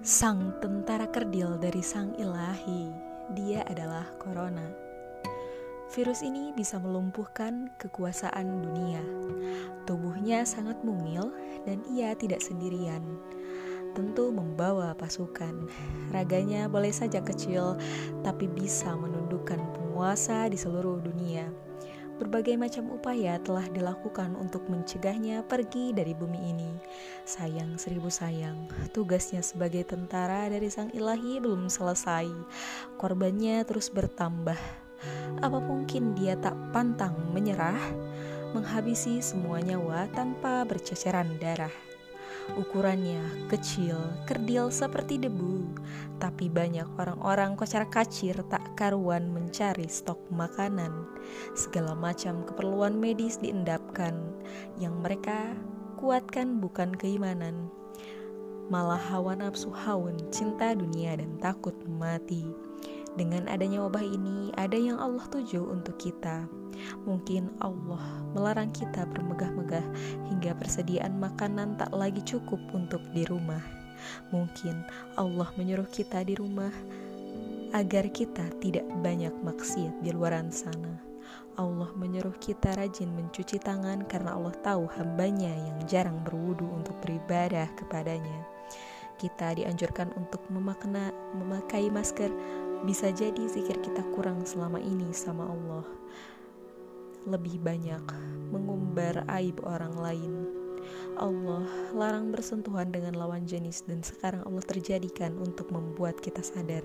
Sang tentara kerdil dari sang ilahi, dia adalah corona. Virus ini bisa melumpuhkan kekuasaan dunia. Tubuhnya sangat mungil dan ia tidak sendirian. Tentu membawa pasukan. Raganya boleh saja kecil, tapi bisa menundukkan penguasa di seluruh dunia. Berbagai macam upaya telah dilakukan untuk mencegahnya pergi dari bumi ini. Sayang seribu sayang, tugasnya sebagai tentara dari sang ilahi belum selesai. Korbannya terus bertambah. Apa mungkin dia tak pantang menyerah, menghabisi semua nyawa tanpa berceceran darah? Ukurannya kecil, kerdil seperti debu, tapi banyak orang-orang kocar kacir tak karuan mencari stok makanan. Segala macam keperluan medis diendapkan, yang mereka kuatkan bukan keimanan, malah hawa nafsu haun, cinta dunia dan takut mati. Dengan adanya wabah ini, ada yang Allah tuju untuk kita Mungkin Allah melarang kita bermegah-megah hingga persediaan makanan tak lagi cukup untuk di rumah. Mungkin Allah menyuruh kita di rumah agar kita tidak banyak maksiat di luar sana. Allah menyuruh kita rajin mencuci tangan karena Allah tahu hambanya yang jarang berwudu untuk beribadah kepadanya. Kita dianjurkan untuk memakna, memakai masker. Bisa jadi zikir kita kurang selama ini sama Allah lebih banyak mengumbar aib orang lain. Allah larang bersentuhan dengan lawan jenis dan sekarang Allah terjadikan untuk membuat kita sadar.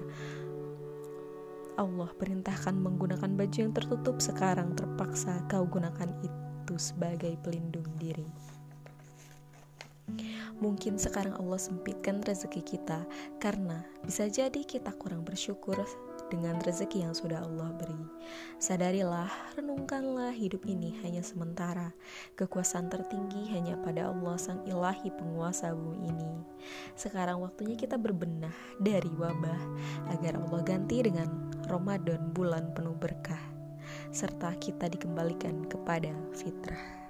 Allah perintahkan menggunakan baju yang tertutup sekarang terpaksa kau gunakan itu sebagai pelindung diri. Mungkin sekarang Allah sempitkan rezeki kita karena bisa jadi kita kurang bersyukur dengan rezeki yang sudah Allah beri. Sadarilah, renungkanlah hidup ini hanya sementara. Kekuasaan tertinggi hanya pada Allah sang ilahi penguasa bumi ini. Sekarang waktunya kita berbenah dari wabah agar Allah ganti dengan Ramadan bulan penuh berkah serta kita dikembalikan kepada fitrah.